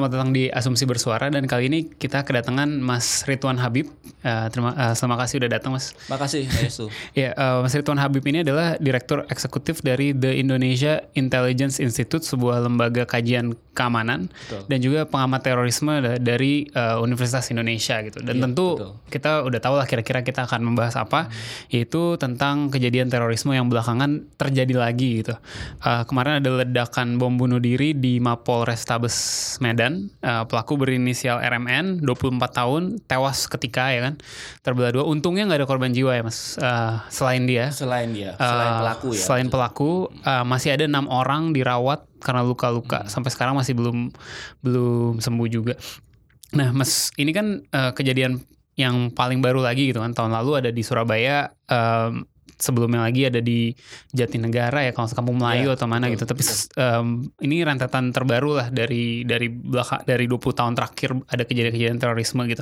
Selamat datang di Asumsi Bersuara dan kali ini kita kedatangan Mas Ridwan Habib. Uh, terima, uh, terima kasih udah datang Mas. Makasih, Yesu. Ya, uh, Mas Ridwan Habib ini adalah Direktur Eksekutif dari The Indonesia Intelligence Institute, sebuah lembaga kajian keamanan Betul. dan juga pengamat terorisme da- dari uh, Universitas Indonesia gitu. Dan Iya, tentu betul. kita udah tahu lah kira-kira kita akan membahas apa, yaitu tentang kejadian terorisme yang belakangan terjadi lagi gitu. Uh, kemarin ada ledakan bom bunuh diri di Mapol Restabes Medan. Uh, pelaku berinisial RMN, 24 tahun, tewas ketika ya kan, terbelah dua. Untungnya nggak ada korban jiwa ya mas, Uh, selain dia. Selain dia, selain Uh, pelaku ya. Selain pelaku, uh, masih ada enam orang dirawat karena luka-luka. Sampai sekarang masih belum belum sembuh juga. Nah, Mas, ini kan uh, kejadian yang paling baru lagi gitu kan. Tahun lalu ada di Surabaya. um, sebelumnya lagi ada di Jatinegara ya, kalau Kampung Melayu Iya, atau mana betul, gitu. Tapi um, ini rentetan terbaru lah dari dari belakang dari 20 tahun terakhir ada kejadian-kejadian terorisme gitu.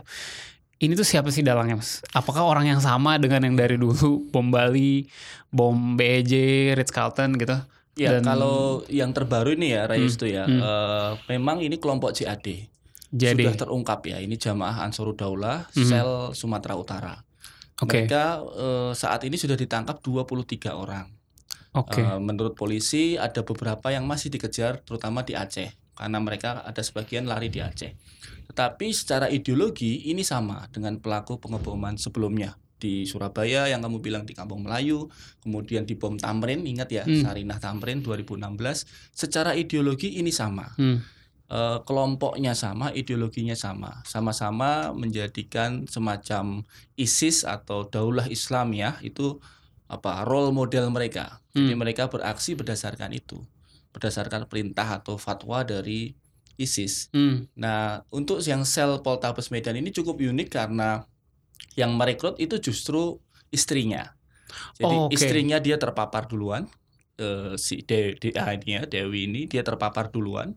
Ini tuh siapa sih dalangnya mas? Apakah orang yang sama dengan yang dari dulu bom Bali, bom BEJ, Ritz Carlton gitu? Ya, Dan- kalau yang terbaru ini ya, Rayus Hmm, tuh ya, hmm. eh, memang ini kelompok JAD. Jadi, Sudah terungkap ya, ini Jamaah Ansaruddaullah, Mhm. sel Sumatera Utara. oke, Mereka eh, saat ini sudah ditangkap 23 orang. oke, Eh, menurut polisi ada beberapa yang masih dikejar terutama di Aceh karena mereka ada sebagian lari di Aceh. Tetapi secara ideologi ini sama dengan pelaku pengeboman sebelumnya di Surabaya yang kamu bilang di Kampung Melayu, kemudian di bom Tamrin, ingat ya Hmm. Sarinah Tamrin 2016. Secara ideologi ini sama. Hmm, Eh, kelompoknya sama, ideologinya sama, sama-sama menjadikan semacam ISIS atau Daulah Islamiyah itu apa role model mereka. Jadi Hmm. mereka beraksi berdasarkan itu, berdasarkan perintah atau fatwa dari ISIS. hmm, Nah, untuk yang sel Poltabes Medan ini cukup unik karena yang merekrut itu justru istrinya. Jadi Oh, oke. istrinya dia terpapar duluan, eh, si De, De- ini ya, Dewi ini dia terpapar duluan,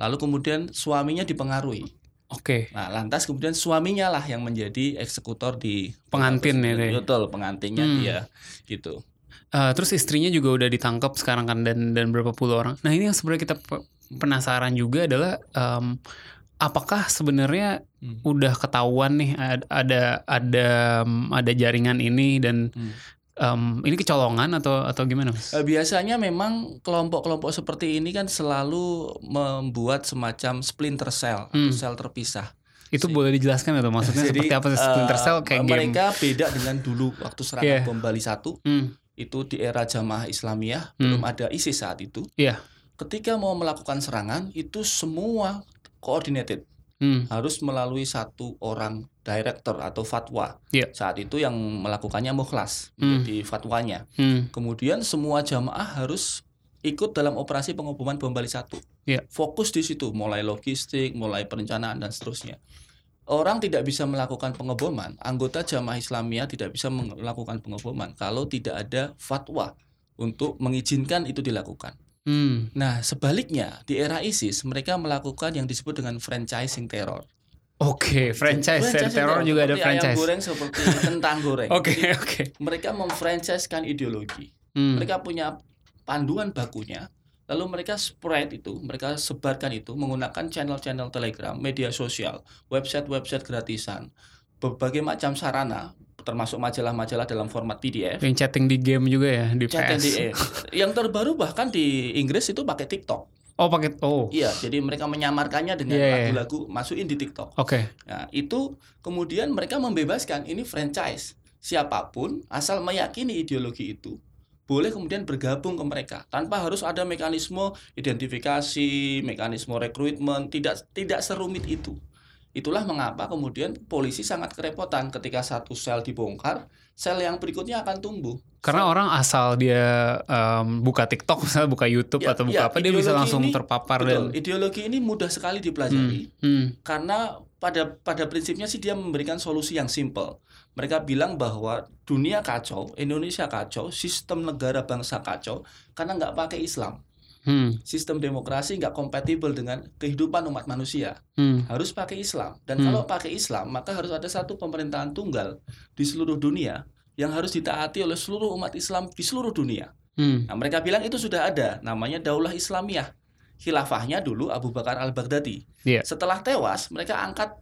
lalu kemudian suaminya dipengaruhi. oke, Nah, lantas kemudian suaminya lah yang menjadi eksekutor di Pengantin ya, deh. Betul, pengantinnya Hmm. dia gitu. Eh, terus istrinya juga udah ditangkap sekarang kan dan dan berapa puluh orang. Nah ini yang sebenarnya kita pe- penasaran juga adalah em, apakah sebenarnya Hmm. udah ketahuan nih ad- ada ada em, ada jaringan ini dan Hmm. em, ini kecolongan atau atau gimana mas? Eh, Biasanya memang kelompok-kelompok seperti ini kan selalu membuat semacam splinter cell atau Hmm. sel terpisah. Itu boleh dijelaskan atau maksudnya Jadi, seperti apa Splinter eh, Cell kayak game? mereka beda dengan dulu waktu serangan Iya. bom Bali 1 Hmm, itu di era Jamaah Islamiyah Hmm. belum ada ISIS saat itu. Iya. Ketika mau melakukan serangan itu semua coordinated hmm, harus melalui satu orang director atau fatwa. Iya. Saat itu yang melakukannya mukhlas Hmm. di fatwanya. hmm, Kemudian semua jamaah harus ikut dalam operasi pengeboman bom Bali 1. Iya. Fokus di situ, mulai logistik, mulai perencanaan dan seterusnya. Orang tidak bisa melakukan pengeboman, anggota jamaah Islamiyah tidak bisa melakukan pengeboman kalau tidak ada fatwa untuk mengizinkan itu dilakukan. Hmm. Nah, sebaliknya di era ISIS mereka melakukan yang disebut dengan franchising terror. Oke, franchise, Franchising teror juga ada franchise. Ayam goreng seperti kentang goreng. Oke, oke. mereka memfranchisekan ideologi. Hmm, Mereka punya panduan bakunya, lalu mereka spread itu, mereka sebarkan itu menggunakan channel-channel Telegram, media sosial, website-website gratisan, berbagai macam sarana, termasuk majalah-majalah dalam format PDF. Yang chatting di game juga ya di Chat PS. NDA. Yang terbaru bahkan di Inggris itu pakai TikTok. Oh pakai oh. Iya, jadi mereka menyamarkannya dengan Iya, iya. lagu-lagu masukin di TikTok. Oke. Nah, itu kemudian mereka membebaskan ini franchise. Siapa pun asal meyakini ideologi itu boleh kemudian bergabung ke mereka tanpa harus ada mekanisme identifikasi, mekanisme rekrutmen, tidak tidak serumit itu. Itulah mengapa kemudian polisi sangat kerepotan ketika satu sel dibongkar, sel yang berikutnya akan tumbuh. Karena orang asal dia em, buka TikTok misalnya buka YouTube Ya, atau buka ya, apa dia bisa langsung ini- terpapar Betul, dan ideologi ini mudah sekali dipelajari Hmm, hmm, karena pada pada prinsipnya sih dia memberikan solusi yang simple. Mereka bilang bahwa dunia kacau, Indonesia kacau, sistem negara bangsa kacau karena nggak pakai Islam. Hmm. Sistem demokrasi nggak kompatibel dengan kehidupan umat manusia. Hmm. Harus pakai Islam. Dan Hmm. kalau pakai Islam, maka harus ada satu pemerintahan tunggal di seluruh dunia yang harus ditaati oleh seluruh umat Islam di seluruh dunia. Hmm. Nah, mereka bilang itu sudah ada, namanya Daulah Islamiyah. Khilafahnya dulu Abu Bakar Al-Baghdadi. Iya. Setelah tewas, mereka angkat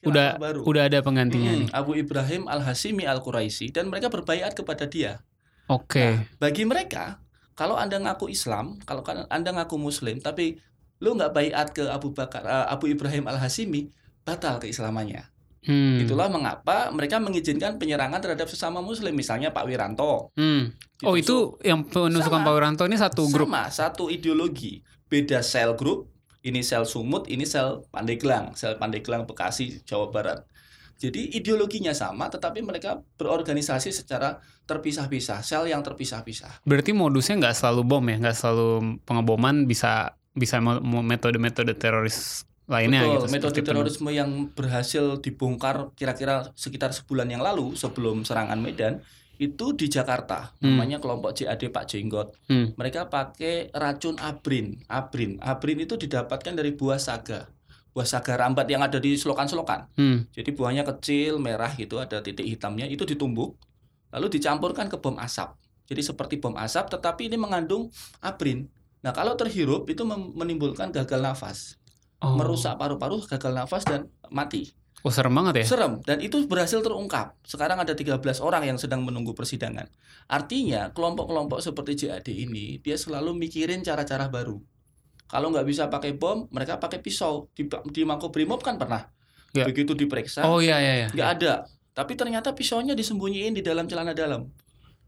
Udah baru. udah ada penggantinya Hmm, nih. Abu Ibrahim Al-Hasimi Al-Quraisy dan mereka berbaiat kepada dia. Oke. Bagi mereka, kalau Anda ngaku Islam, kalau kan Anda ngaku muslim tapi lu nggak baiat ke Abu Bakar eh, Abu Ibrahim Al-Hasimi, batal keislamannya. Hmm. Itulah mengapa mereka mengizinkan penyerangan terhadap sesama muslim, misalnya Pak Wiranto. Hmm. Oh itu yang penusukan Sama. Pak Wiranto ini satu grup. Sama, satu ideologi. Beda sel grup, ini sel Sumut, ini sel Pandeglang, sel Pandeglang Bekasi, Jawa Barat. Jadi ideologinya sama, tetapi mereka berorganisasi secara terpisah-pisah, sel yang terpisah-pisah. Berarti modusnya nggak selalu bom ya, nggak selalu pengeboman bisa bisa metode-metode teroris lainnya Betul, gitu. metode terorisme yang berhasil dibongkar kira-kira sekitar sebulan yang lalu sebelum serangan Medan itu di Jakarta, Hmm. namanya kelompok JAD Pak Jenggot. Hmm. Mereka pakai racun abrin. Abrin, abrin itu didapatkan dari buah saga. Buah saga rambat yang ada di selokan-selokan. Hmm. Jadi buahnya kecil, merah gitu, ada titik hitamnya, itu ditumbuk, lalu dicampurkan ke bom asap. Jadi seperti bom asap, tetapi ini mengandung abrin. Nah kalau terhirup itu menimbulkan gagal nafas, Oh. merusak paru-paru, gagal nafas dan mati. Oh serem banget ya. Serem dan itu berhasil terungkap. Sekarang ada 13 orang yang sedang menunggu persidangan. Artinya kelompok-kelompok seperti JAD ini dia selalu mikirin cara-cara baru. Kalau nggak bisa pakai bom, mereka pakai pisau. Di, di Makobrimob kan pernah. Ya. Begitu diperiksa, Oh iya iya iya. nggak ada. Tapi ternyata pisaunya disembunyiin di dalam celana dalam.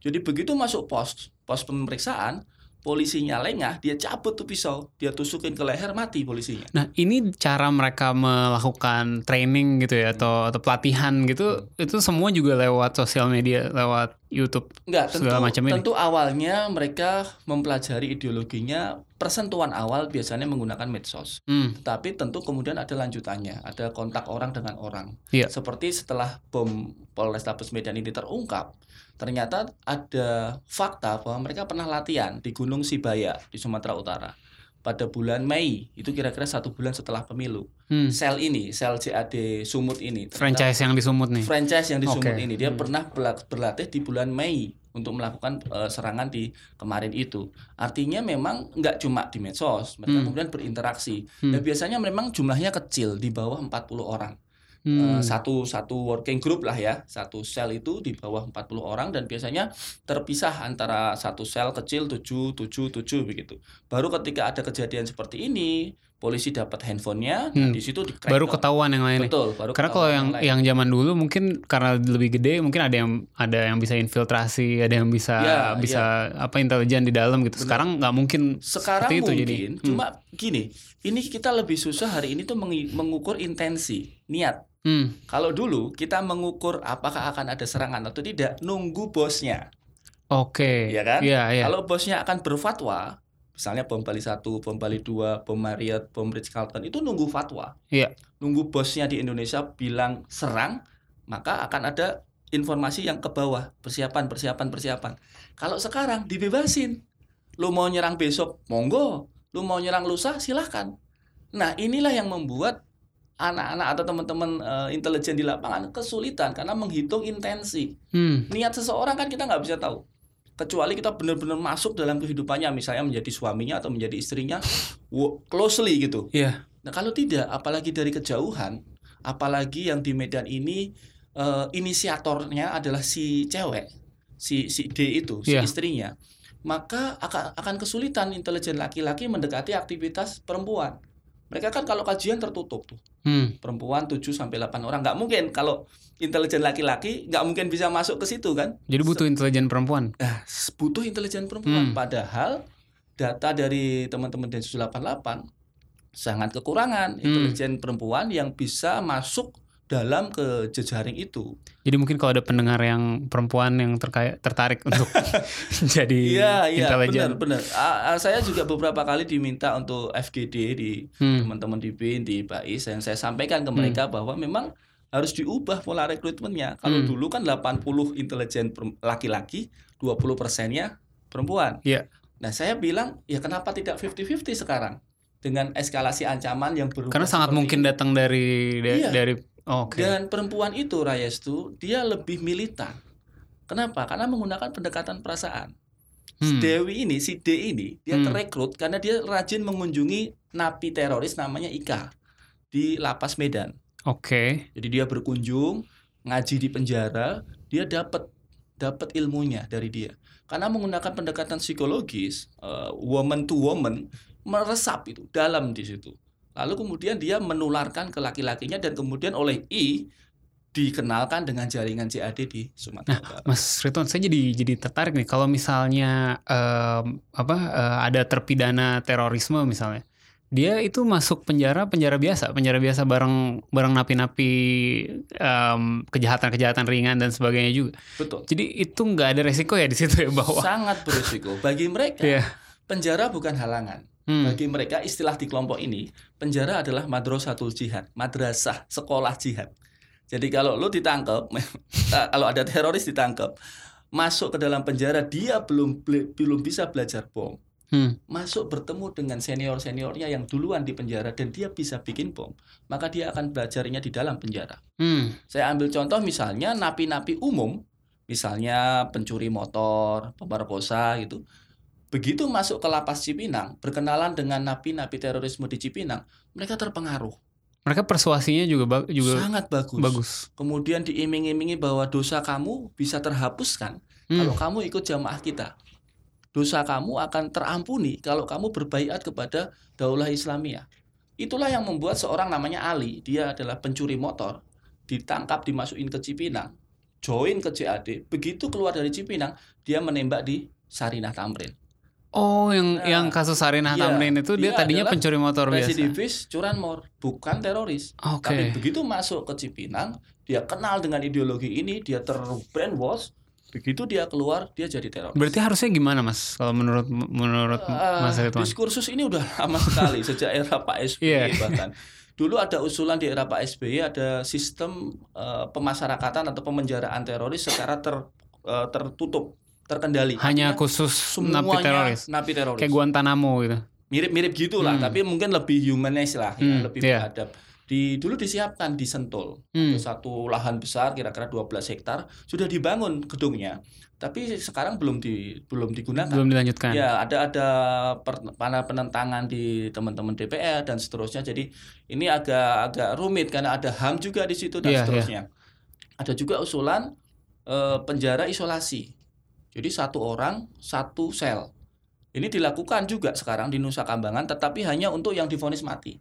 Jadi begitu masuk pos pos pemeriksaan, polisinya lengah, dia cabut tuh pisau, dia tusukin ke leher, mati polisinya. Nah ini cara mereka melakukan training gitu ya atau atau pelatihan gitu itu semua juga lewat sosial media lewat YouTube. Enggak, tentu, Segala macam ini. tentu awalnya mereka mempelajari ideologinya, persentuhan awal biasanya menggunakan medsos. Hmm. Tapi tentu kemudian ada lanjutannya, ada kontak orang dengan orang. Iya. Seperti setelah bom Polrestabes Medan ini terungkap, ternyata ada fakta bahwa mereka pernah latihan di Gunung Sibaya di Sumatera Utara pada bulan Mei itu kira-kira satu bulan setelah pemilu Hmm. sel ini sel CAD Sumut ini Franchise yang disumut nih. franchise yang di Sumut Oke. ini dia Hmm. pernah berla- berlatih di bulan Mei untuk melakukan eh, serangan di kemarin itu artinya memang nggak cuma di medsos mereka Hmm. kemudian berinteraksi Hmm. dan biasanya memang jumlahnya kecil di bawah 40 orang Hmm. Eh, satu satu working group lah ya satu sel itu di bawah 40 orang dan biasanya terpisah antara satu sel kecil 7 7 7 begitu baru ketika ada kejadian seperti ini polisi dapat handphonenya Hmm. di situ di Baru ketahuan yang lain betul baru Karena kalau ketahuan yang lain. yang zaman dulu mungkin karena lebih gede mungkin ada yang ada yang bisa infiltrasi, ada yang bisa Ya, bisa apa intelijen di dalam gitu. Benar. Sekarang nggak mungkin sekarang seperti itu mungkin jadi. Hmm. cuma gini ini kita lebih susah hari ini tuh mengukur intensi niat Hmm. kalau dulu kita mengukur apakah akan ada serangan atau tidak nunggu bosnya Oke. Iya kan? Iya, iya. kalau bosnya akan berfatwa misalnya bom Bali 1, bom Bali 2, bom Marriott, bom Ritz Carlton itu nunggu fatwa Iya. nunggu bosnya di Indonesia bilang serang maka akan ada informasi yang ke bawah persiapan persiapan persiapan kalau sekarang dibebasin lu mau nyerang besok monggo lu mau nyerang lusa silahkan nah inilah yang membuat anak-anak atau teman-teman eh, intelijen di lapangan kesulitan karena menghitung intensi Hmm. niat seseorang kan kita nggak bisa tahu kecuali kita benar-benar masuk dalam kehidupannya misalnya menjadi suaminya atau menjadi istrinya closely gitu Iya. Nah kalau tidak, apalagi dari kejauhan, apalagi yang di Medan ini eh, inisiatornya adalah si cewek, si si D itu, si Iya. istrinya, maka akan akan kesulitan intelijen laki-laki mendekati aktivitas perempuan. Mereka kan kalau kajian tertutup tuh, Hmm. perempuan 7 sampai 8 orang, nggak mungkin kalau intelijen laki-laki nggak mungkin bisa masuk ke situ kan? Jadi butuh intelijen perempuan. Nah, butuh intelijen perempuan. Hmm. Padahal data dari teman-teman Densus 88 sangat kekurangan Hmm. intelijen perempuan yang bisa masuk dalam ke jejaring itu. Jadi mungkin kalau ada pendengar yang perempuan yang terkait tertarik untuk jadi Iya, iya, intelijen. benar, benar. Saya juga beberapa kali diminta untuk FGD di Hmm. teman-teman di BIN, di BAIS yang saya sampaikan ke mereka bahwa memang harus diubah pola rekrutmennya. Kalau Hmm. dulu kan 80 intelijen laki-laki, 20 persennya perempuan. Iya. Nah saya bilang, ya kenapa tidak 50-50 sekarang? Dengan eskalasi ancaman yang berubah Karena sangat mungkin ini. datang dari da- Iya. dari oke. Dan perempuan itu, Rayes itu, dia lebih militan. Kenapa? Karena menggunakan pendekatan perasaan. Hmm. Dewi ini, si D ini, dia Hmm. terekrut karena dia rajin mengunjungi napi teroris namanya Ika di lapas Medan. Oke. Jadi dia berkunjung, ngaji di penjara, dia dapat dapat ilmunya dari dia. Karena menggunakan pendekatan psikologis, eh, woman to woman, meresap itu dalam di situ. Lalu kemudian dia menularkan ke laki-lakinya dan kemudian oleh I dikenalkan dengan jaringan JAD di Sumatera Utara. Mas Ridwan, saya jadi jadi tertarik nih kalau misalnya em, apa eh, ada terpidana terorisme misalnya, dia itu masuk penjara penjara biasa, penjara biasa bareng bareng napi-napi em, kejahatan-kejahatan ringan dan sebagainya juga. Betul. Jadi itu nggak ada resiko ya di situ ya bahwa Sangat berisiko. Bagi mereka, Iya. penjara bukan halangan. Hmm. Bagi mereka istilah di kelompok ini, penjara adalah madrasatul jihad, madrasah, sekolah jihad. Jadi kalau lo ditangkap, kalau ada teroris ditangkap, masuk ke dalam penjara dia belum belum bisa belajar bom. Hmm. Masuk bertemu dengan senior-seniornya yang duluan di penjara dan dia bisa bikin bom, maka dia akan belajarnya di dalam penjara. Hmm. Saya ambil contoh misalnya napi-napi umum, misalnya pencuri motor, pemerkosa gitu. Begitu masuk ke lapas Cipinang, berkenalan dengan napi-napi terorisme di Cipinang, mereka terpengaruh. Mereka persuasinya juga ba- juga Sangat bagus. bagus. Kemudian diiming-imingi bahwa dosa kamu bisa terhapuskan Hmm. kalau kamu ikut jamaah kita. Dosa kamu akan terampuni kalau kamu berbaiat kepada Daulah Islamiyah. Itulah yang membuat seorang namanya Ali, dia adalah pencuri motor, ditangkap dimasukin ke Cipinang, join ke JAD. Begitu keluar dari Cipinang, dia menembak di Sarinah Tamrin. Oh, yang Nah, yang kasus Sarinah iya, Tamrin itu dia, dia tadinya pencuri motor biasa. Residivis curanmor, bukan teroris. Oke. Tapi begitu masuk ke Cipinang, dia kenal dengan ideologi ini, dia terbrainwash. Begitu dia keluar, dia jadi teroris. Berarti harusnya gimana, Mas? Kalau menurut menurut Eh, Mas Ridwan? diskursus ini udah lama sekali sejak era Pak SBY Iya. bahkan. Dulu ada usulan di era Pak SBY ada sistem eh, pemasyarakatan atau pemenjaraan teroris secara ter, eh, tertutup, terkendali. Hanya Artinya khusus napi semuanya teroris. napi teroris. Kayak Guantanamo gitu. Mirip-mirip gitulah, Hmm. tapi mungkin lebih humanis lah, ya, Hmm, lebih iya. beradab. Di dulu disiapkan di Sentul. Hmm. Satu lahan besar kira-kira 12 hektar sudah dibangun gedungnya. Tapi sekarang belum di belum digunakan. Belum dilanjutkan. Ya, ada ada per, penentangan di teman-teman DPR dan seterusnya. Jadi ini agak agak rumit karena ada HAM juga di situ dan Iya, seterusnya. Ada juga usulan eh, penjara isolasi. Jadi satu orang satu sel. Ini dilakukan juga sekarang di Nusa Kambangan, tetapi hanya untuk yang divonis mati.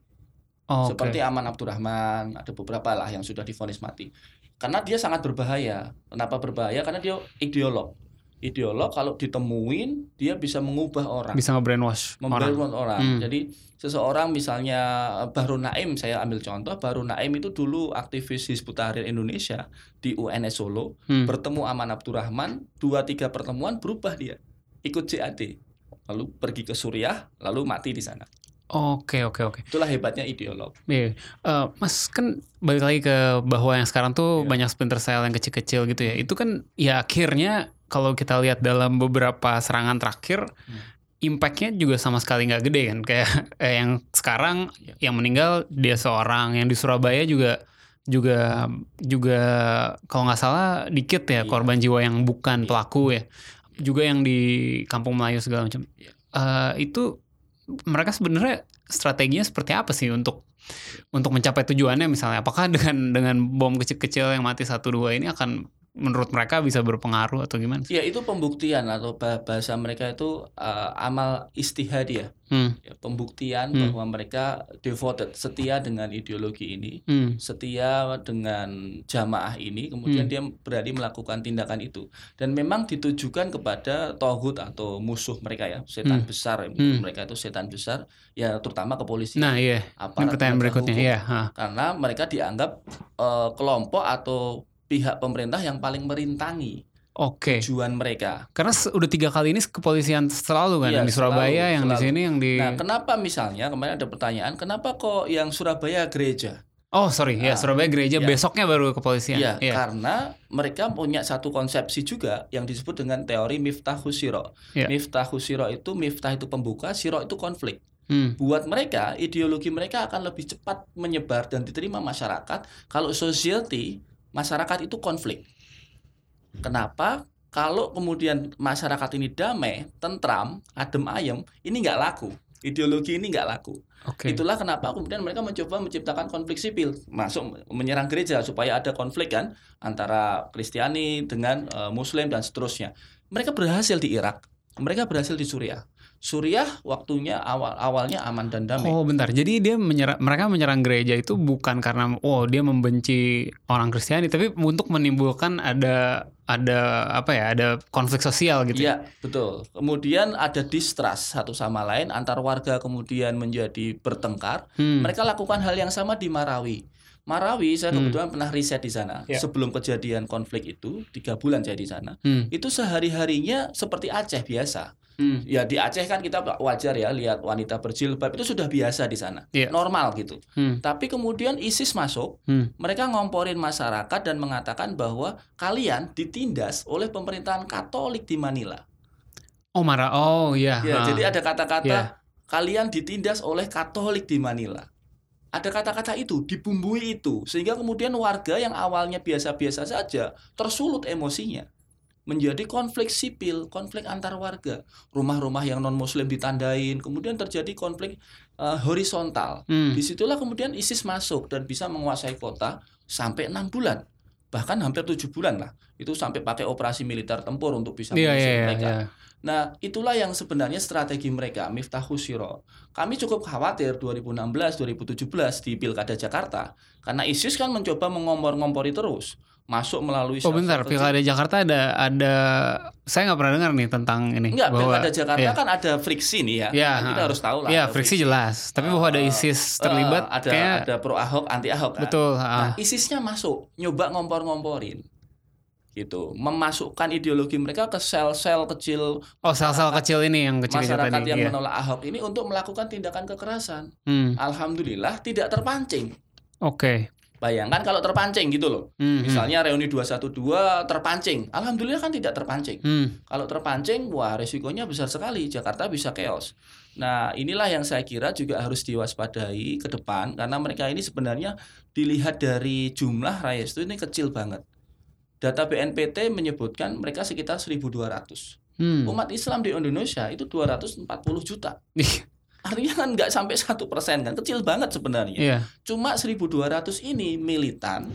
Oh. Seperti Aman Abdurrahman, ada beberapa lah yang sudah divonis mati. Karena dia sangat berbahaya. Kenapa berbahaya? Karena dia ideolog. Ideolog kalau ditemuin dia bisa mengubah orang, Bisa nge-brainwash orang. orang. Hmm. Jadi seseorang misalnya Bahru Naim, saya ambil contoh, Bahru Naim itu dulu aktivis Hizbut Tahrir Indonesia di UNS Solo, Hmm. bertemu Aman Abdurrahman, dua tiga pertemuan berubah dia, ikut JAD, lalu pergi ke Suriah, lalu mati di sana. Oke, oke, oke. Itulah hebatnya ideolog. Iya. Eh, Mas kan balik lagi ke bahwa yang sekarang tuh Iya. banyak splinter cell yang kecil-kecil gitu ya. Itu kan ya akhirnya kalau kita lihat dalam beberapa serangan terakhir, Hmm. impactnya juga sama sekali nggak gede kan. Kayak eh, yang sekarang Iya. yang meninggal dia seorang, yang di Surabaya juga juga juga kalau nggak salah dikit ya Iya. korban jiwa yang bukan Iya. pelaku ya. Juga yang di Kampung Melayu segala macam. Iya. Eh, itu mereka sebenarnya strateginya seperti apa sih untuk untuk mencapai tujuannya misalnya apakah dengan dengan bom kecil-kecil yang mati satu dua ini akan menurut mereka bisa berpengaruh atau gimana? Ya itu pembuktian atau bah- bahasa mereka itu uh, amal istihad ya. Hmm. Ya, pembuktian Hmm. bahwa mereka devoted, setia dengan ideologi ini, Hmm. setia dengan jamaah ini, kemudian Hmm. dia berani melakukan tindakan itu. Dan memang ditujukan kepada tohut atau musuh mereka ya, setan Hmm. besar. ya. Hmm. Mereka itu setan besar, ya terutama kepolisian. Nah iya, ini pertanyaan berikutnya. hukum. Ha. Karena mereka dianggap eh, kelompok atau pihak pemerintah yang paling merintangi Oke. tujuan mereka. Karena udah tiga kali ini kepolisian selalu kan Iya, yang di Surabaya, selalu, yang di selalu. sini, yang di. Nah, kenapa misalnya kemarin ada pertanyaan, kenapa kok yang Surabaya gereja? oh sorry, ya Nah, Surabaya gereja iya. besoknya baru kepolisian. Iya, Iya. karena mereka punya satu konsepsi juga yang disebut dengan teori miftahus siro. Iya. Miftahus siro itu miftah itu pembuka, siro itu konflik. Hmm. Buat mereka, ideologi mereka akan lebih cepat menyebar dan diterima masyarakat kalau society masyarakat itu konflik. Kenapa? Kalau kemudian masyarakat ini damai, tentram, adem ayem, ini nggak laku. Ideologi ini nggak laku. Oke. Itulah kenapa kemudian mereka mencoba menciptakan konflik sipil, masuk menyerang gereja supaya ada konflik kan antara Kristiani dengan eh, Muslim dan seterusnya. Mereka berhasil di Irak, mereka berhasil di Suriah. Suriah waktunya awal awalnya aman dan damai. Oh bentar, jadi dia menyerang, mereka menyerang gereja itu bukan karena oh dia membenci orang Kristiani, tapi untuk menimbulkan ada ada apa ya, ada konflik sosial gitu. ya? Iya, betul. Kemudian ada distrust satu sama lain antar warga kemudian menjadi bertengkar. Hmm. Mereka lakukan hal yang sama di Marawi. Marawi, saya Hmm. kebetulan pernah riset di sana. Ya. Sebelum kejadian konflik itu, tiga bulan saya di sana. Hmm. Itu sehari-harinya seperti Aceh biasa. Hmm. Ya di Aceh kan kita wajar ya lihat wanita berjilbab itu sudah biasa di sana, Iya. normal gitu. Hmm. Tapi kemudian ISIS masuk, Hmm. mereka ngomporin masyarakat dan mengatakan bahwa kalian ditindas oleh pemerintahan Katolik di Manila. Oh marah, oh iya. Ya, ha. jadi ada kata-kata Iya. kalian ditindas oleh Katolik di Manila. Ada kata-kata itu, dibumbui itu, sehingga kemudian warga yang awalnya biasa-biasa saja tersulut emosinya. Menjadi konflik sipil, konflik antar warga. Rumah-rumah yang non-muslim ditandain, kemudian terjadi konflik eh, horizontal. Hmm. Di situlah kemudian ISIS masuk dan bisa menguasai kota sampai enam bulan. Bahkan hampir tujuh bulan lah. Itu sampai pakai operasi militer tempur untuk bisa Iya mengusir iya. mereka. iya. Nah, itulah yang sebenarnya strategi mereka, Miftahus Syiro. Kami cukup khawatir 2016-2017 di Pilkada Jakarta karena ISIS kan mencoba mengompor-ngompori terus, masuk melalui Oh bentar, kecil. Pilkada Jakarta ada ada saya nggak pernah dengar nih tentang ini. Enggak, bahwa, Pilkada Jakarta iya. kan ada friksi nih ya. Kan kita ha. harus tahu lah. Iya, ada friksi jelas. Tapi bahwa ada Eh, ISIS eh, terlibat, ada kayak ada pro Ahok, anti Ahok kan. betul. Nah, ah. ISISnya masuk, nyoba ngompor-ngomporin. Gitu, memasukkan ideologi mereka ke sel-sel kecil Oh sel-sel kecil ini yang kecil-kecil masyarakat tadi. yang iya. menolak Ahok ini untuk melakukan tindakan kekerasan. Hmm, Alhamdulillah tidak terpancing. Oke. Bayangkan kalau terpancing gitu loh. Hmm, hmm. Misalnya reuni 212 terpancing. Alhamdulillah kan tidak terpancing. Hmm, Kalau terpancing, wah resikonya besar sekali. Jakarta bisa chaos. Nah, inilah yang saya kira juga harus diwaspadai ke depan karena mereka ini sebenarnya dilihat dari jumlah rakyat itu ini kecil banget. Data BNPT menyebutkan mereka sekitar 1.200. hmm. Umat Islam di Indonesia itu 240 juta. Artinya kan nggak sampai satu persen kan, kecil banget sebenarnya. Iya. Cuma 1.200 ini militan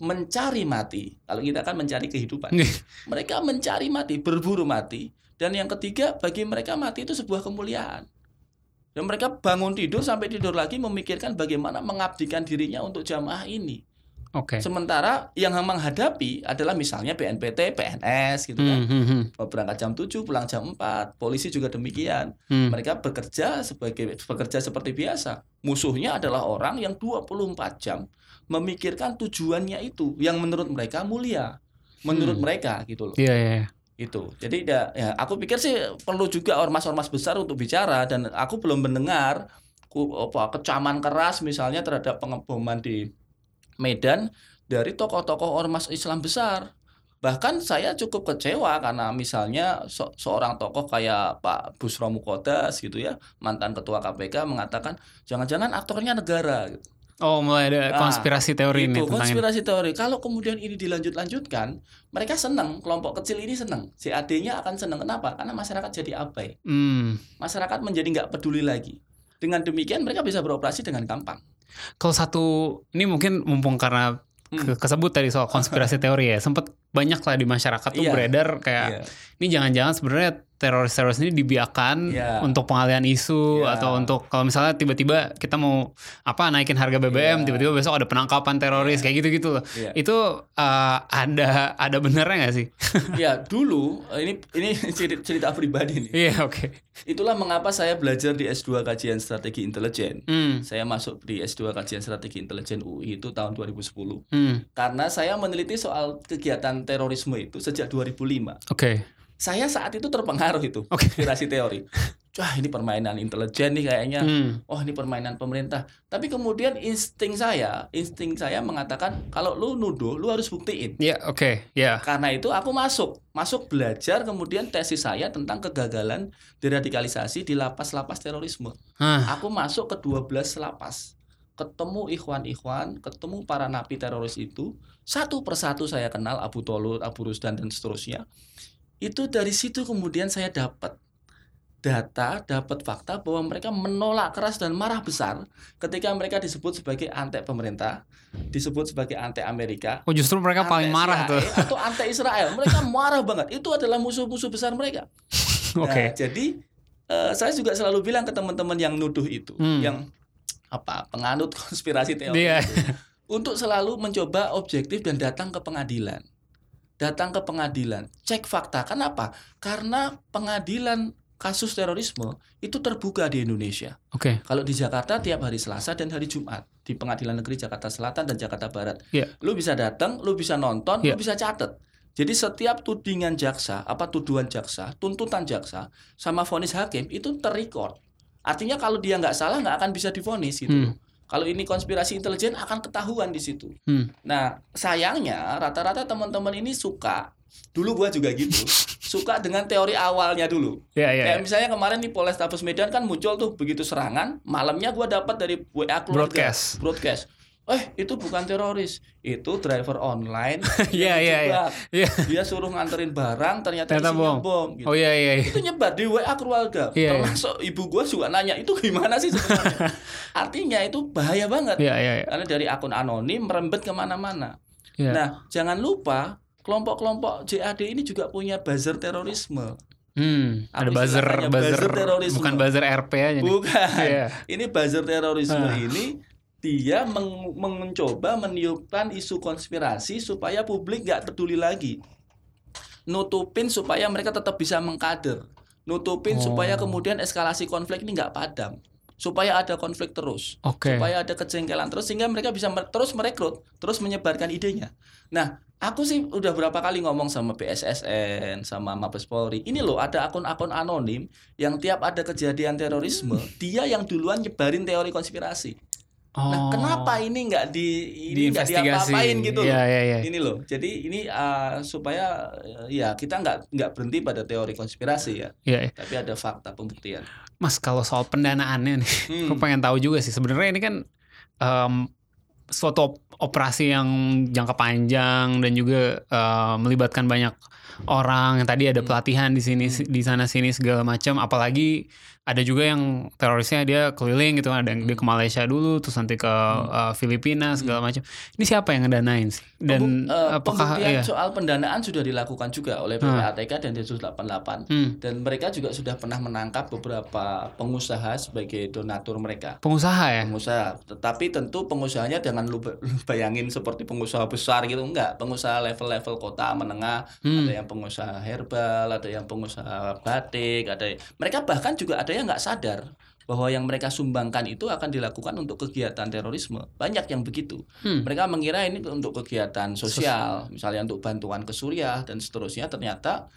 mencari mati. Kalau kita kan mencari kehidupan. Nih. Mereka mencari mati, berburu mati. Dan yang ketiga, bagi mereka mati itu sebuah kemuliaan. Dan mereka bangun tidur sampai tidur lagi memikirkan bagaimana mengabdikan dirinya untuk jamaah ini. Oke. Sementara yang menghadapi adalah misalnya BNPT, PNS gitu kan. Hmm, hmm, hmm. Berangkat jam 7, pulang jam 4. Polisi juga demikian Hmm. mereka bekerja sebagai bekerja seperti biasa. Musuhnya adalah orang yang 24 jam memikirkan tujuannya itu yang menurut mereka mulia. Menurut Hmm. mereka gitu loh. Iya iya. iya. Itu. Jadi ya, ya, aku pikir sih perlu juga ormas-ormas besar untuk bicara dan aku belum mendengar apa kecaman keras misalnya terhadap pengeboman di Medan dari tokoh-tokoh ormas Islam besar. Bahkan saya cukup kecewa karena misalnya se- seorang tokoh kayak Pak Busro Mukodas gitu ya, mantan ketua KPK mengatakan jangan-jangan aktornya negara gitu. Oh mulai ada Ah, konspirasi teori Itu ini. konspirasi teori. Kalau kemudian ini dilanjut-lanjutkan, mereka senang, kelompok kecil ini senang. CAD-nya akan senang. Kenapa? Karena masyarakat jadi abai. Hmm. Masyarakat menjadi nggak peduli lagi. Dengan demikian mereka bisa beroperasi dengan gampang. Kalau satu ini mungkin mumpung karena Hmm. ke- kesebut tadi soal konspirasi teori ya, sempat banyak lah di masyarakat tuh Iya. beredar kayak Iya. ini jangan-jangan sebenarnya teroris-teroris ini dibiarkan Iya. untuk pengalian isu Iya. atau untuk kalau misalnya tiba-tiba kita mau apa naikin harga BBM Iya. tiba-tiba besok ada penangkapan teroris kayak gitu-gitu loh. Iya. Itu uh, ada ada benernya nggak sih? Ya dulu ini ini cerita, cerita pribadi nih. Iya oke. Itulah mengapa saya belajar di S2 Kajian Strategi Intelijen. Hmm. Saya masuk di S2 Kajian Strategi Intelijen UI itu tahun 2010. Hmm. Karena saya meneliti soal kegiatan terorisme itu sejak 2005. Oke. Saya saat itu terpengaruh itu Oke. konspirasi teori. Wah ini permainan intelijen nih kayaknya. Hmm. Oh ini permainan pemerintah. Tapi kemudian insting saya, insting saya mengatakan kalau lu nuduh, lu harus buktiin. Ya oke. Ya. Karena itu aku masuk, masuk belajar kemudian tesis saya tentang kegagalan deradikalisasi di lapas-lapas terorisme. Hah. Aku masuk ke 12 lapas. Ketemu ikhwan-ikhwan, ketemu para napi teroris itu, satu persatu saya kenal Abu Tolut, Abu Rusdan dan seterusnya. Itu dari situ kemudian saya dapat data, dapat fakta bahwa mereka menolak keras dan marah besar ketika mereka disebut sebagai anti pemerintah, disebut sebagai anti Amerika, Oh justru mereka paling marah tuh. atau anti Israel. Mereka marah banget. Itu adalah musuh-musuh besar mereka. Oke. Nah, jadi eh, saya juga selalu bilang ke teman-teman yang nuduh itu, Hmm. yang apa penganut konspirasi teori Iya. itu, untuk selalu mencoba objektif dan datang ke pengadilan. Datang ke pengadilan, cek fakta. Kenapa? Karena pengadilan kasus terorisme itu terbuka di Indonesia. Oke. Kalau di Jakarta tiap hari Selasa dan hari Jumat di Pengadilan Negeri Jakarta Selatan dan Jakarta Barat. Iya. Lu bisa datang, lu bisa nonton, Iya. lu bisa catat. Jadi setiap tudingan jaksa, apa tuduhan jaksa, tuntutan jaksa, sama vonis hakim itu terrecord. Artinya kalau dia nggak salah nggak akan bisa divonis gitu. Hmm. Kalau ini konspirasi intelijen akan ketahuan di situ. Hmm. Nah, sayangnya rata-rata teman-teman ini suka. Dulu gua juga gitu. suka dengan teori awalnya dulu. Ya ya. Kayak ya. misalnya kemarin di Polrestabes Medan kan muncul tuh begitu serangan, malamnya gua dapat dari WA keluarga. Broadcast. Broadcast. Eh, itu bukan teroris, itu driver online. Iya, iya, iya. Iya. Dia suruh nganterin barang, ternyata, Ternyata bom. bom. gitu. Oh iya iya. iya. Itu nyebar di WA keluarga. Iya, iya. Termasuk ibu gua juga nanya, itu gimana sih sebenarnya? Artinya itu bahaya banget. Iya iya iya. Karena dari akun anonim merembet ke mana-mana. Iya. Nah, jangan lupa kelompok-kelompok JAD ini juga punya buzzer terorisme. Hmm, ada buzzer, buzzer, Buzzer terorisme. bukan buzzer RP aja nih. Bukan. Iya. Ini buzzer terorisme Ah. ini dia meng- mencoba meniupkan isu konspirasi supaya publik nggak peduli lagi. Nutupin supaya mereka tetap bisa mengkader. Nutupin Oh. supaya kemudian eskalasi konflik ini nggak padam. Supaya ada konflik terus. Oke. Supaya ada kejengkelan terus sehingga mereka bisa mer- terus merekrut, terus menyebarkan idenya. Nah, aku sih udah berapa kali ngomong sama BSSN, sama Mabes Polri. Ini loh ada akun-akun anonim yang tiap ada kejadian terorisme, dia yang duluan nyebarin teori konspirasi. Oh. Nah, kenapa ini nggak di ini nggak diapa-apain gitu Iya loh? iya iya. Ini loh. Jadi ini uh, supaya uh, ya kita nggak nggak berhenti pada teori konspirasi ya, Iya. iya. tapi ada fakta pembuktian. Mas kalau soal pendanaannya nih, Hmm. aku pengen tahu juga sih. Sebenarnya ini kan em, suatu op- operasi yang jangka panjang dan juga eh, melibatkan banyak orang. Yang tadi ada Hmm. pelatihan di sini, Hmm. di sana sini segala macam. Apalagi ada juga yang terorisnya dia keliling gitu kan. Ada yang dia ke Malaysia dulu, terus nanti ke eh, Filipina segala macam. Ini siapa yang ngedanain sih? Dan Pembu- eh, apakah iya? soal pendanaan sudah dilakukan juga oleh PPATK dan Densus 88 Hmm, dan mereka juga sudah pernah menangkap beberapa pengusaha sebagai donatur mereka. pengusaha ya? Pengusaha, tetapi tentu pengusahanya jangan lu bayangin seperti pengusaha besar gitu enggak. Pengusaha level-level kota menengah, Hmm. ada yang pengusaha herbal, ada yang pengusaha batik, ada mereka bahkan juga ada yang nggak sadar bahwa yang mereka sumbangkan itu akan dilakukan untuk kegiatan terorisme. Banyak yang begitu. Hmm. Mereka mengira ini untuk kegiatan sosial, misalnya untuk bantuan ke Suriah dan seterusnya. Ternyata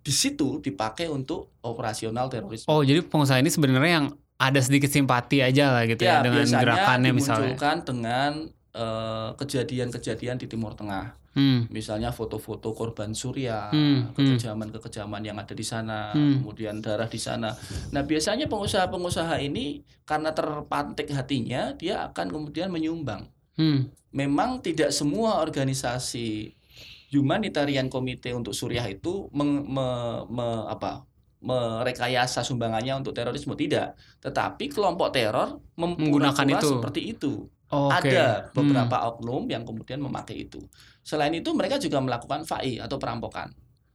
di situ dipakai untuk operasional terorisme. Oh, jadi pengusaha ini sebenarnya yang ada sedikit simpati aja lah gitu ya, dengan biasanya gerakannya misalnya. dengan eh, kejadian-kejadian di Timur Tengah, Hmm. misalnya foto-foto korban Suriah, Hmm, hmm. kekejaman-kekejaman yang ada di sana, Hmm. kemudian darah di sana. Nah, biasanya pengusaha-pengusaha ini karena terpantik hatinya, dia akan kemudian menyumbang. Hmm. memang tidak semua organisasi humanitarian komite untuk Suriah itu meng- me- me- apa merekayasa sumbangannya untuk terorisme tidak tetapi kelompok teror Menggunakan itu. seperti itu Oh, Oke. Ada Hmm. beberapa oknum yang kemudian memakai itu. Selain itu mereka juga melakukan FAI atau perampokan.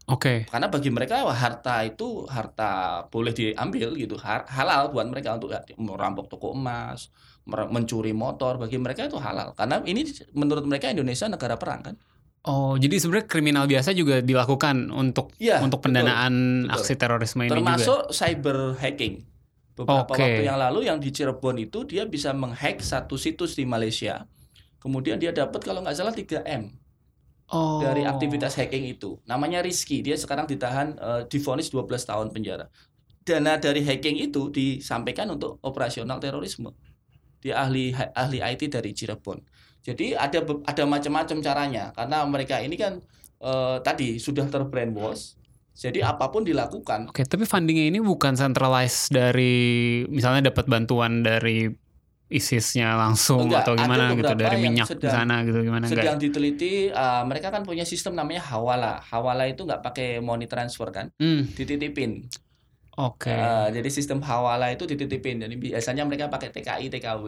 Oke. Karena bagi mereka wah, harta itu harta boleh diambil gitu, halal buat mereka untuk ya, merampok toko emas, mencuri motor bagi mereka itu halal. Karena ini menurut mereka Indonesia negara perang kan. Oh, jadi sebenarnya kriminal biasa juga dilakukan untuk Iya. untuk betul. pendanaan betul. aksi terorisme ini juga. termasuk cyber hacking. Beberapa Oke. waktu yang lalu yang di Cirebon itu dia bisa menghack satu situs di Malaysia. Kemudian dia dapat kalau nggak salah 3M Oh. dari aktivitas hacking itu. Namanya Rizky. Dia sekarang ditahan eh, divonis 12 tahun penjara. Dana dari hacking itu disampaikan untuk operasional terorisme. Dia ahli ahli IT dari Cirebon. Jadi ada ada macam-macam caranya karena mereka ini kan eh, tadi sudah terbrainwash. Jadi apa pun dilakukan. Oke, tapi fundingnya ini bukan centralized dari misalnya dapat bantuan dari ISIS-nya langsung Enggak, atau gimana gitu dari minyak di sana gitu gimana? Enggak? sedang diteliti uh, mereka kan punya sistem namanya hawala. Hawala itu nggak pakai money transfer kan? Hmm, dititipin. Oke. Uh, jadi sistem hawala itu dititipin. Jadi biasanya mereka pakai TKI TKW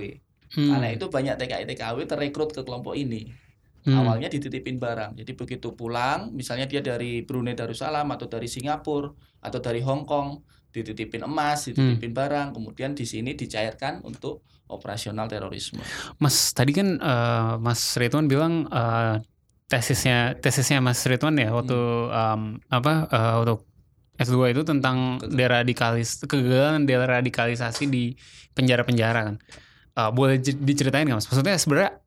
Hmm, karena itu banyak TKI TKW terrekrut ke kelompok ini hmm. awalnya dititipin barang jadi begitu pulang misalnya dia dari Brunei Darussalam atau dari Singapura atau dari Hong Kong dititipin emas dititipin barang kemudian di sini dicairkan untuk operasional terorisme Mas tadi kan eh, Mas Ridwan bilang eh, tesisnya tesisnya Mas Ridwan ya waktu Hmm. em, apa eh, untuk S2 itu tentang deradikalis kegagalan deradikalisasi di penjara-penjara kan. Eh, boleh diceritain nggak Mas? Maksudnya sebenarnya eh,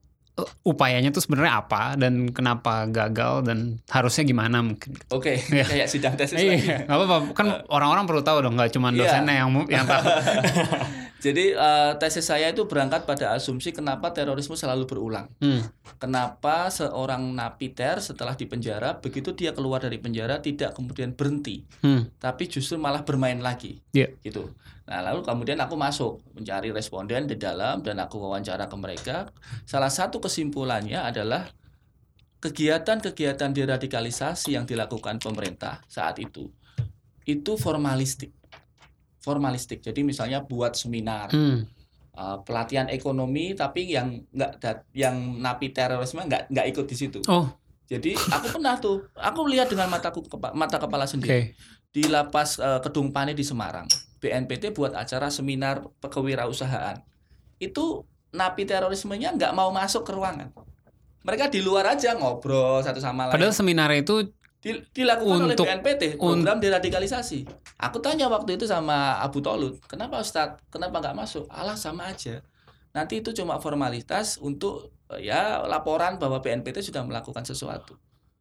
upayanya tuh sebenarnya apa dan kenapa gagal dan harusnya gimana mungkin? oke Iya. kayak sidang tesis lagi Iya, nggak apa-apa. Kan orang-orang perlu tahu dong, nggak cuma Iya. dosennya yang yang tahu. Jadi eh, tesis saya itu berangkat pada asumsi kenapa terorisme selalu berulang. Hmm. Kenapa seorang napiter setelah dipenjara begitu dia keluar dari penjara tidak kemudian berhenti, Hmm. tapi justru malah bermain lagi. Iya. Gitu. Nah, lalu kemudian aku masuk mencari responden di dalam dan aku wawancara ke mereka. Salah satu kesimpulannya adalah kegiatan-kegiatan deradikalisasi yang dilakukan pemerintah saat itu itu formalistik. Formalistik. Jadi misalnya buat seminar, Hmm. uh, pelatihan ekonomi tapi yang nggak yang napi terorisme nggak nggak ikut di situ. Oh, Jadi aku pernah tuh, aku lihat dengan mataku kepa- mata kepala sendiri di lapas uh, Kedung Pane di Semarang. BNPT buat acara seminar kewirausahaan. Itu napi terorismenya nggak mau masuk ke ruangan. Mereka di luar aja ngobrol satu sama lain. Padahal seminar itu Di- dilakukan Untuk- oleh BNPT program deradikalisasi. Aku tanya waktu itu sama Abu Tolut, kenapa Ustadz, kenapa nggak masuk? Alah sama aja. Nanti itu cuma formalitas untuk ya laporan bahwa BNPT sudah melakukan sesuatu.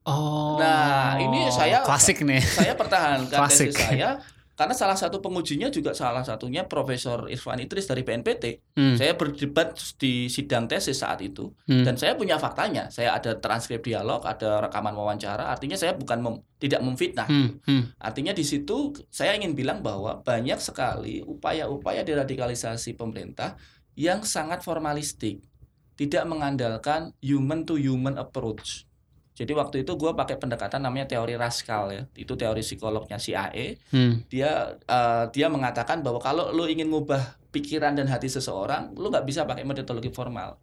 Oh. Nah, ini saya- klasik nih. Saya pertahankan Klasik. tesis saya karena salah satu pengujinya juga salah satunya Profesor Irfan Idris dari BNPT. Hmm, Saya berdebat di sidang tesis saat itu hmm. dan saya punya faktanya. Saya ada transkrip dialog, ada rekaman wawancara. Artinya saya bukan mem- tidak memfitnah. Hmm, hmm. Artinya di situ saya ingin bilang bahwa banyak sekali upaya-upaya deradikalisasi pemerintah yang sangat formalistik, tidak mengandalkan human to human approach. Jadi waktu itu gue pakai pendekatan namanya teori Raskal ya, itu teori psikolognya CIA. Hmm. Dia eh, dia mengatakan bahwa kalau lo ingin ngubah pikiran dan hati seseorang, lo nggak bisa pakai metodologi formal,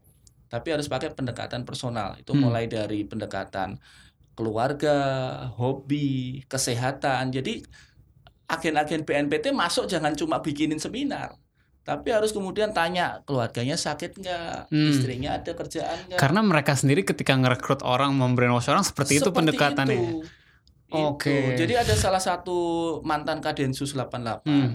tapi harus pakai pendekatan personal. Itu Hmm. mulai dari pendekatan keluarga, hobi, kesehatan. Jadi agen-agen BNPT masuk jangan cuma bikinin seminar, tapi harus kemudian tanya keluarganya sakit nggak, Hmm. istrinya ada kerjaan nggak. Karena mereka sendiri ketika ngerekrut orang, membrainwash orang seperti, itu pendekatannya. Oke. Itu. Jadi ada salah satu mantan Kadensus 88 Hmm.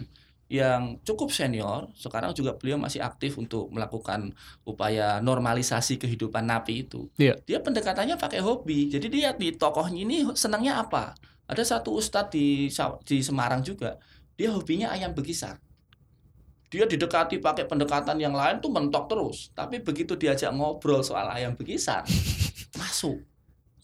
yang cukup senior, sekarang juga beliau masih aktif untuk melakukan upaya normalisasi kehidupan napi itu. Iya. Dia pendekatannya pakai hobi. Jadi dia di tokohnya ini senangnya apa? Ada satu ustadz di di Semarang juga, dia hobinya ayam bekisar. Dia didekati pakai pendekatan yang lain tuh mentok terus. Tapi begitu diajak ngobrol soal ayam bekisar, masuk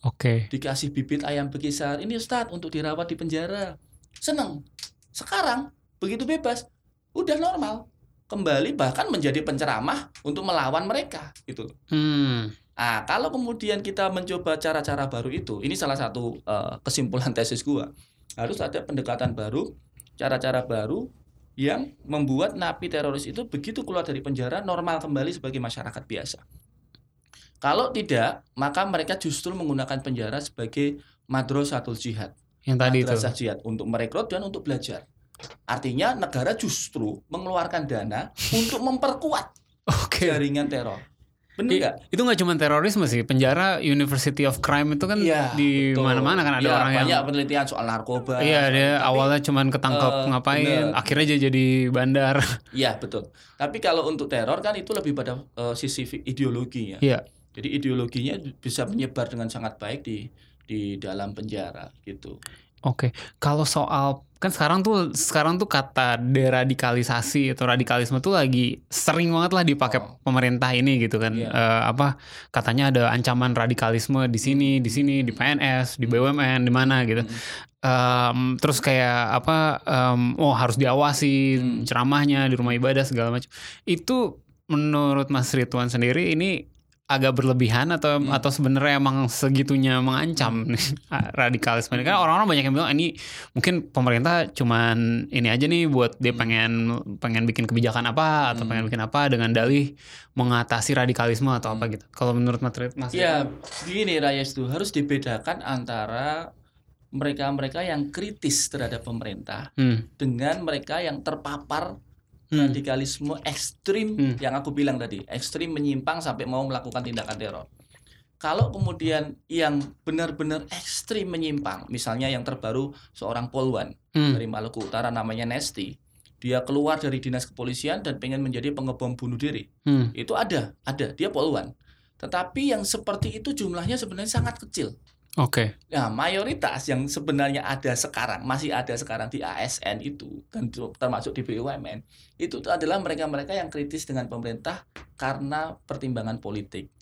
Oke. dikasih bibit ayam bekisar ini Ustadz untuk dirawat di penjara seneng sekarang begitu bebas udah normal kembali bahkan menjadi penceramah untuk melawan mereka gitu Hmm. ah kalau kemudian kita mencoba cara-cara baru itu ini salah satu eh, kesimpulan tesis gua harus ada pendekatan baru cara-cara baru yang membuat napi teroris itu begitu keluar dari penjara normal kembali sebagai masyarakat biasa Kalau tidak, maka mereka justru menggunakan penjara sebagai madrasatul jihad. Yang tadi itu. Madrasah jihad untuk merekrut dan untuk belajar. Artinya negara justru mengeluarkan dana untuk memperkuat Oke. jaringan teror. Benar nggak? Itu nggak cuma terorisme sih, penjara University of Crime itu kan Iya, di mana-mana kan ada Iya, orang banyak yang penelitian soal narkoba. Iya, dia tapi- awalnya cuman ketangkep eh, ngapain, bener. akhirnya jadi bandar. Iya betul. Tapi kalau untuk teror kan itu lebih pada eh, sisi ideologinya. Iya. Jadi ideologinya bisa menyebar dengan sangat baik di di dalam penjara gitu. Oke, kalau soal kan sekarang tuh sekarang tuh kata deradikalisasi atau radikalisme tuh lagi sering banget lah dipakai Oh. pemerintah ini gitu kan. Iya. Eh, apa katanya ada ancaman radikalisme di sini, di sini, di PNS, di BUMN, di mana gitu. Hmm. Em, terus kayak apa? em, oh harus diawasi Hmm. ceramahnya di rumah ibadah segala macam. Itu menurut Mas Ridwan sendiri ini agak berlebihan atau Hmm. atau sebenarnya emang segitunya mengancam nih radikalisme ini kan orang-orang banyak yang bilang "Ah, ini mungkin pemerintah cuman ini aja nih buat dia pengen pengen bikin kebijakan apa atau Hmm. pengen bikin apa dengan dalih mengatasi radikalisme atau apa gitu. Kalau menurut Mas Rid- Mas Ya, begini Rayes itu harus dibedakan antara mereka-mereka yang kritis terhadap pemerintah Hmm. dengan mereka yang terpapar Hmm. radikalisme ekstrim Hmm. yang aku bilang tadi, ekstrim menyimpang sampai mau melakukan tindakan teror. Kalau kemudian yang benar-benar ekstrim menyimpang, misalnya yang terbaru seorang polwan Hmm. dari Maluku Utara namanya Nesti, dia keluar dari dinas kepolisian dan pengen menjadi pengebom bunuh diri. Hmm. Itu ada, ada, dia polwan. Tetapi yang seperti itu jumlahnya sebenarnya sangat kecil. Oke. Nah, mayoritas yang sebenarnya ada sekarang, masih ada sekarang di ASN itu, dan termasuk di BUMN, itu adalah mereka-mereka yang kritis dengan pemerintah karena pertimbangan politik.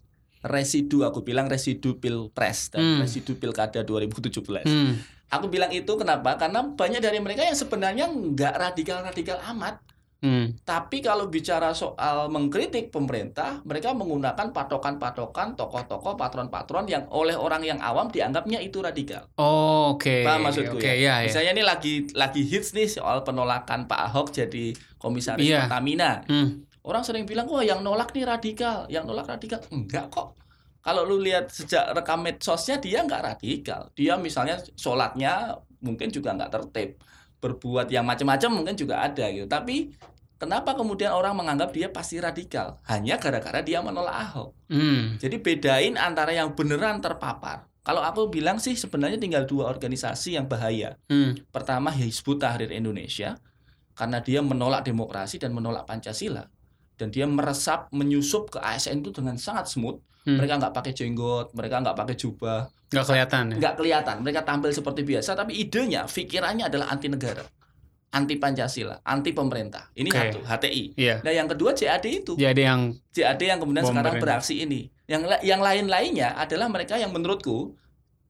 Residu, aku bilang residu pilpres dan Hmm. residu pilkada 2017. Hmm. Aku bilang itu kenapa? Karena banyak dari mereka yang sebenarnya nggak radikal-radikal amat. Hmm. Tapi kalau bicara soal mengkritik pemerintah, mereka menggunakan patokan-patokan tokoh-tokoh patron-patron yang oleh orang yang awam dianggapnya itu radikal. Oh, oke. Paham maksudku Oke, ya? ya, ya. Misalnya ini lagi lagi hits nih soal penolakan Pak Ahok jadi komisaris Iya. Pertamina. Hmm. Orang sering bilang, wah yang nolak nih radikal, yang nolak radikal. Enggak kok. Kalau lu lihat sejak rekam medsosnya dia nggak radikal. Dia misalnya sholatnya mungkin juga nggak tertib. Berbuat yang macam-macam mungkin juga ada gitu. Tapi kenapa kemudian orang menganggap dia pasti radikal? Hanya gara-gara dia menolak Ahok. Hmm. Jadi bedain antara yang beneran terpapar. Kalau aku bilang sih sebenarnya tinggal dua organisasi yang bahaya. Hmm. Pertama Hizbut Tahrir Indonesia karena dia menolak demokrasi dan menolak Pancasila dan dia meresap menyusup ke ASN itu dengan sangat smooth. Hmm. Mereka nggak pakai jenggot, mereka nggak pakai jubah, Nggak kelihatan ya. nggak kelihatan. Mereka tampil seperti biasa, tapi idenya, pikirannya adalah anti negara, anti Pancasila, anti pemerintah. Ini Oke. satu HTI. Iya. Nah yang kedua JAD itu, Jadi yang JAD yang kemudian sekarang beraksi ini. Yang yang lain-lainnya adalah mereka yang menurutku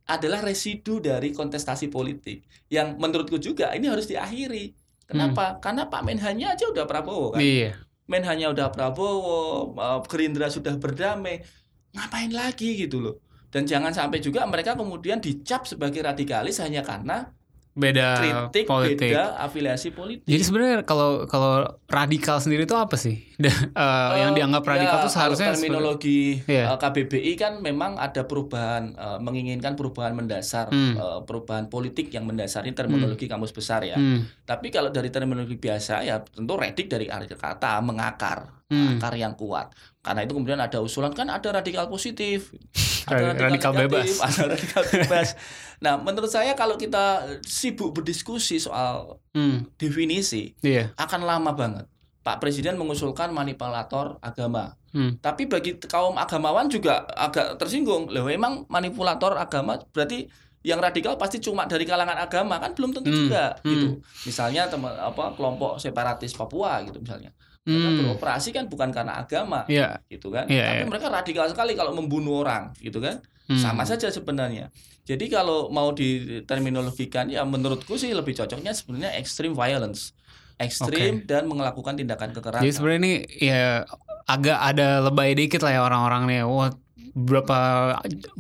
adalah residu dari kontestasi politik. Yang menurutku juga ini harus diakhiri. Kenapa? Karena Pak Menhannya aja udah Prabowo kan. iya. Menhannya udah Prabowo, eh, Gerindra sudah berdamai. Ngapain lagi gitu loh. Dan jangan sampai juga mereka kemudian dicap sebagai radikalis hanya karena Beda kritik politik. beda afiliasi politik. Jadi sebenarnya kalau kalau radikal sendiri itu apa sih? Eh, yang Eh, dianggap radikal ya, itu seharusnya kalau terminologi Iya. eh, KBBI kan memang ada perubahan eh, menginginkan perubahan mendasar Hmm. eh, perubahan politik yang mendasari terminologi kamus besar ya. Hmm. Tapi kalau dari terminologi biasa ya tentu redik dari arti kata mengakar, Hmm. akar yang kuat. Karena itu kemudian ada usulan kan ada radikal positif, Radikal bebas. ada radikal bebas. Nah, menurut saya kalau kita sibuk berdiskusi soal Hmm. definisi Iya. akan lama banget. Pak Presiden mengusulkan manipulator agama. Hmm. Tapi bagi kaum agamawan juga agak tersinggung. Loh, emang manipulator agama berarti yang radikal pasti cuma dari kalangan agama kan belum tentu Hmm, juga hmm. gitu. Misalnya teman apa kelompok separatis Papua gitu misalnya. Mereka Hmm. beroperasi kan bukan karena agama Iya. gitu kan. Iya, Tapi iya. mereka radikal sekali kalau membunuh orang gitu kan. Hmm. Sama saja sebenarnya. Jadi kalau mau diterminologikan ya menurutku sih lebih cocoknya sebenarnya extreme violence. Ekstrim dan melakukan tindakan kekerasan. Jadi sebenarnya ini ya agak ada lebay dikit lah ya orang-orang nih. Wah, berapa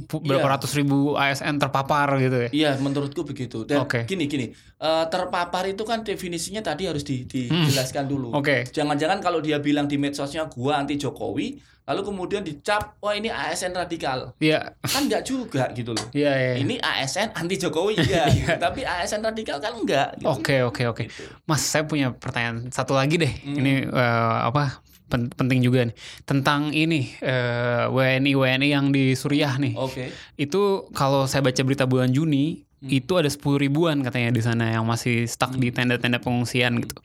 berapa Iya. ratus ribu ASN terpapar gitu ya. Iya, menurutku begitu. Dan Oke. gini gini, eh, terpapar itu kan definisinya tadi harus di- dijelaskan dulu. Hmm. Oke. Jangan-jangan kalau dia bilang di medsosnya gua anti Jokowi, lalu kemudian dicap, wah ini ASN radikal. Iya. Kan enggak juga gitu loh. Iya, iya. Ini ASN anti Jokowi iya, gitu. tapi ASN radikal kan enggak gitu. Oke, oke, oke. Gitu. Mas, saya punya pertanyaan satu lagi deh. Hmm. Ini eh, apa pen- penting juga nih tentang ini eh, WNI WNI yang di Suriah nih. Oke. Itu kalau saya baca berita bulan Juni Hmm. itu ada 10 ribuan katanya di sana yang masih stuck di tenda-tenda pengungsian gitu.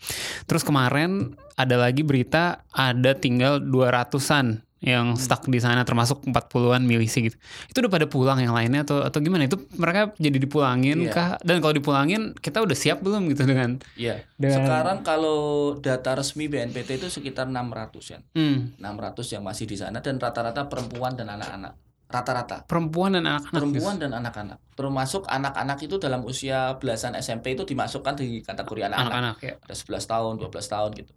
Terus kemarin ada lagi berita ada tinggal 200-an yang stuck di sana termasuk 40-an milisi gitu. Itu udah pada pulang yang lainnya atau atau gimana? Itu mereka jadi dipulangin Iya. kah? Dan kalau dipulangin kita udah siap belum gitu dengan Iya. Dan- Sekarang kalau data resmi BNPT itu sekitar 600 ya. hmm, 600 yang masih di sana dan rata-rata perempuan dan anak-anak. Rata-rata. perempuan dan anak-anak. Perempuan dan anak-anak. Termasuk anak-anak itu dalam usia belasan SMP itu dimasukkan di kategori anak-anak. anak-anak ya. Ada 11 tahun, 12 tahun gitu.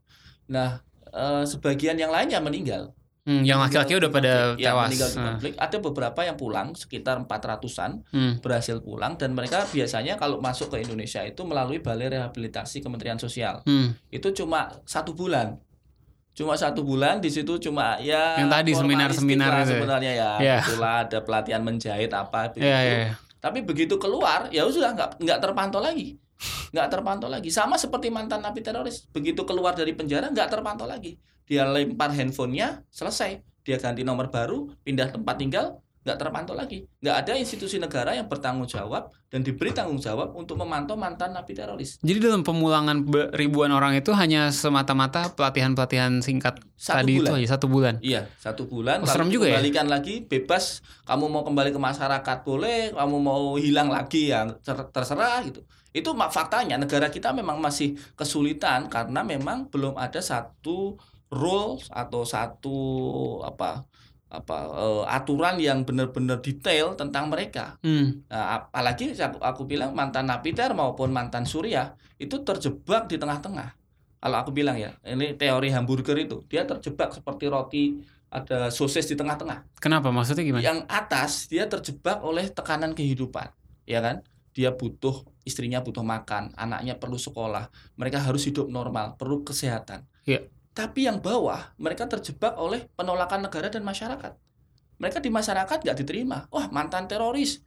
Nah, eh, sebagian yang lainnya meninggal. Hmm, yang laki-laki udah pada konflik. Ya, tewas. meninggal di Nah, konflik. Ada beberapa yang pulang sekitar 400-an hmm, berhasil pulang dan mereka biasanya kalau masuk ke Indonesia itu melalui Balai Rehabilitasi Kementerian Sosial. hmm. Itu cuma satu bulan. Cuma satu bulan di situ cuma ya Yang tadi seminar-seminar lah itu ya? sebenarnya ya Iya. itulah ada pelatihan menjahit apa gitu. Iya, iya, iya. Tapi begitu keluar ya sudah nggak nggak terpantau lagi. Nggak terpantau lagi. Sama seperti mantan napi teroris. Begitu keluar dari penjara nggak terpantau lagi. Dia lempar handphonenya selesai. Dia ganti nomor baru, pindah tempat tinggal, nggak terpantau lagi. Nggak ada institusi negara yang bertanggung jawab dan diberi tanggung jawab untuk memantau mantan napi teroris. Jadi dalam pemulangan ribuan orang itu hanya semata-mata pelatihan-pelatihan singkat Satu tadi bulan. itu aja satu bulan. Iya, satu bulan. Oh, serem juga ya? dikembalikan lagi, bebas. Kamu mau kembali ke masyarakat boleh, kamu mau hilang lagi ya ter- terserah gitu. Itu faktanya negara kita memang masih kesulitan karena memang belum ada satu rules atau satu apa apa eh, aturan yang benar-benar detail tentang mereka. Hmm. Nah, apalagi aku, aku bilang mantan napiter maupun mantan Suriah itu terjebak di tengah-tengah. Kalau aku bilang ya, ini teori hamburger itu, dia terjebak seperti roti ada sosis di tengah-tengah. Kenapa? Maksudnya gimana? Yang atas dia terjebak oleh tekanan kehidupan, ya kan? Dia butuh istrinya butuh makan, anaknya perlu sekolah, mereka harus hidup normal, perlu kesehatan. Iya. Tapi yang bawah mereka terjebak oleh penolakan negara dan masyarakat. Mereka di masyarakat nggak diterima. Wah mantan teroris.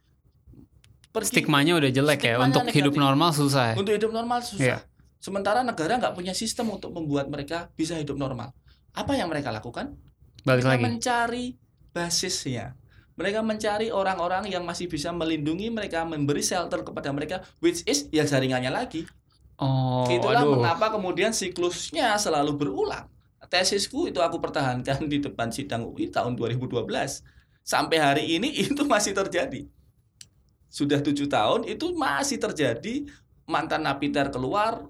Pergi. Stigmanya udah jelek ya. Stigmanya Untuk hidup negatif. normal susah ya. Untuk hidup normal susah. Iya. Sementara negara nggak punya sistem untuk membuat mereka bisa hidup normal. Apa yang mereka lakukan? Balik Mereka lagi. mencari basisnya. Mereka mencari orang-orang yang masih bisa melindungi mereka, memberi shelter kepada mereka, which is ya jaringannya lagi. Oh, Itulah aduh. mengapa kemudian siklusnya selalu berulang. Tesisku itu aku pertahankan di depan sidang UI tahun 2012. Sampai hari ini itu masih terjadi. Sudah tujuh tahun itu masih terjadi mantan napiter keluar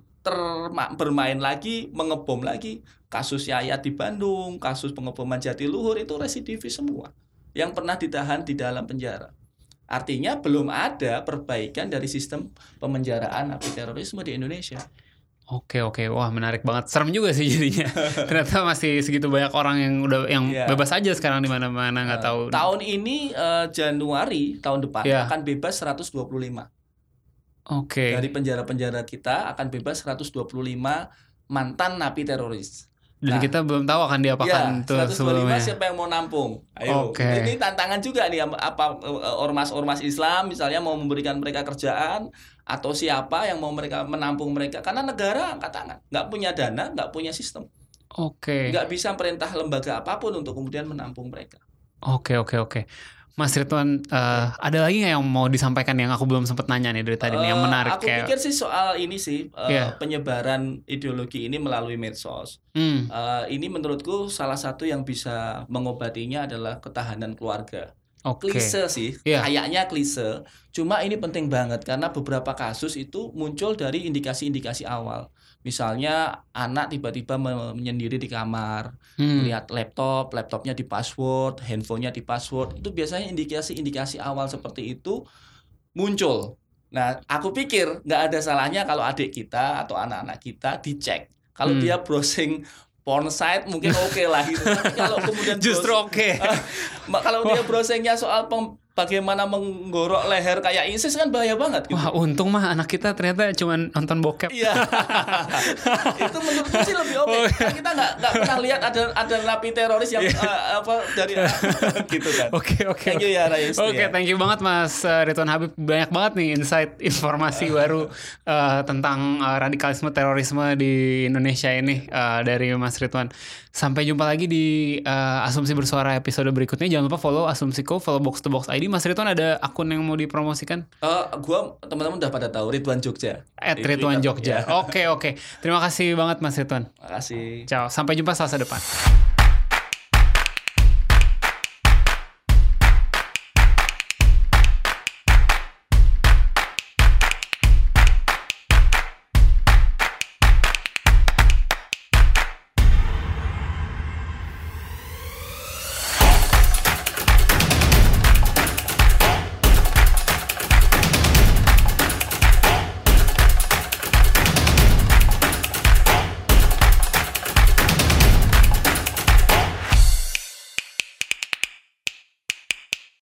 bermain lagi, mengebom lagi. Kasus Yayat di Bandung, kasus pengeboman Jatiluhur itu residivis semua yang pernah ditahan di dalam penjara. Artinya belum ada perbaikan dari sistem pemenjaraan napi terorisme di Indonesia. Oke oke, wah menarik banget. Serem juga sih jadinya. Ternyata masih segitu banyak orang yang udah yang Iya. bebas aja sekarang di mana-mana nggak tahu. Tahun ini eh, Januari tahun depan Iya. akan bebas 125. Oke. Dari penjara-penjara kita akan bebas 125 mantan napi teroris. Dan Nah. kita belum tahu akan diapakan ya, tuh 125 sebelumnya. siapa yang mau nampung? Ayo. Oke. Ini tantangan juga nih apa eh, ormas-ormas Islam misalnya mau memberikan mereka kerjaan atau siapa yang mau mereka menampung mereka karena negara angkat tangan, nggak punya dana, nggak punya sistem, Oke. nggak bisa perintah lembaga apa pun untuk kemudian menampung mereka. Oke oke oke. Mas Ridwan, eh, ada lagi nggak yang mau disampaikan yang aku belum sempat nanya nih dari tadi nih yang Eh, menarik Aku kayak. pikir sih soal ini sih eh, Iya. penyebaran ideologi ini melalui medsos. Hmm. Eh, ini menurutku salah satu yang bisa mengobatinya adalah ketahanan keluarga. Oke. Klise sih, Iya. kayaknya klise. Cuma ini penting banget karena beberapa kasus itu muncul dari indikasi-indikasi awal. Misalnya anak tiba-tiba me- menyendiri di kamar, Hmm. lihat laptop, laptopnya di password, handphonenya di password. Itu biasanya indikasi-indikasi awal seperti itu muncul. Nah, aku pikir nggak ada salahnya kalau adik kita atau anak-anak kita dicek. Kalau Hmm. dia browsing porn site mungkin oke lah gitu. Tapi kalau kemudian Justru oke. Ma- kalau dia browsingnya soal pem- bagaimana menggorok leher kayak ISIS kan bahaya banget gitu. Wah, untung mah anak kita ternyata cuma nonton bokep. Iya. itu menurutku sih lebih oke. Oh, iya. Kan kita nggak nggak pernah lihat ada ada napi teroris yang eh, apa dari gitu kan. Oke oke. Thank you ya Rais. Oke, thank you banget Mas uh, Ridwan Habib. Banyak banget nih insight informasi baru uh, tentang uh, radikalisme terorisme di Indonesia ini uh, dari Mas Ridwan. Sampai jumpa lagi di uh, Asumsi Bersuara episode berikutnya. Jangan lupa follow Asumsiko, follow Box to Box ID. Mas Ridwan ada akun yang mau dipromosikan? Eh, gua teman-teman udah pada tahu Ridwan Jogja. Di Ridwan. Jogja. Ya. Oke oke. Terima kasih banget Mas Ridwan. Makasih. Ciao. Sampai jumpa Selasa depan.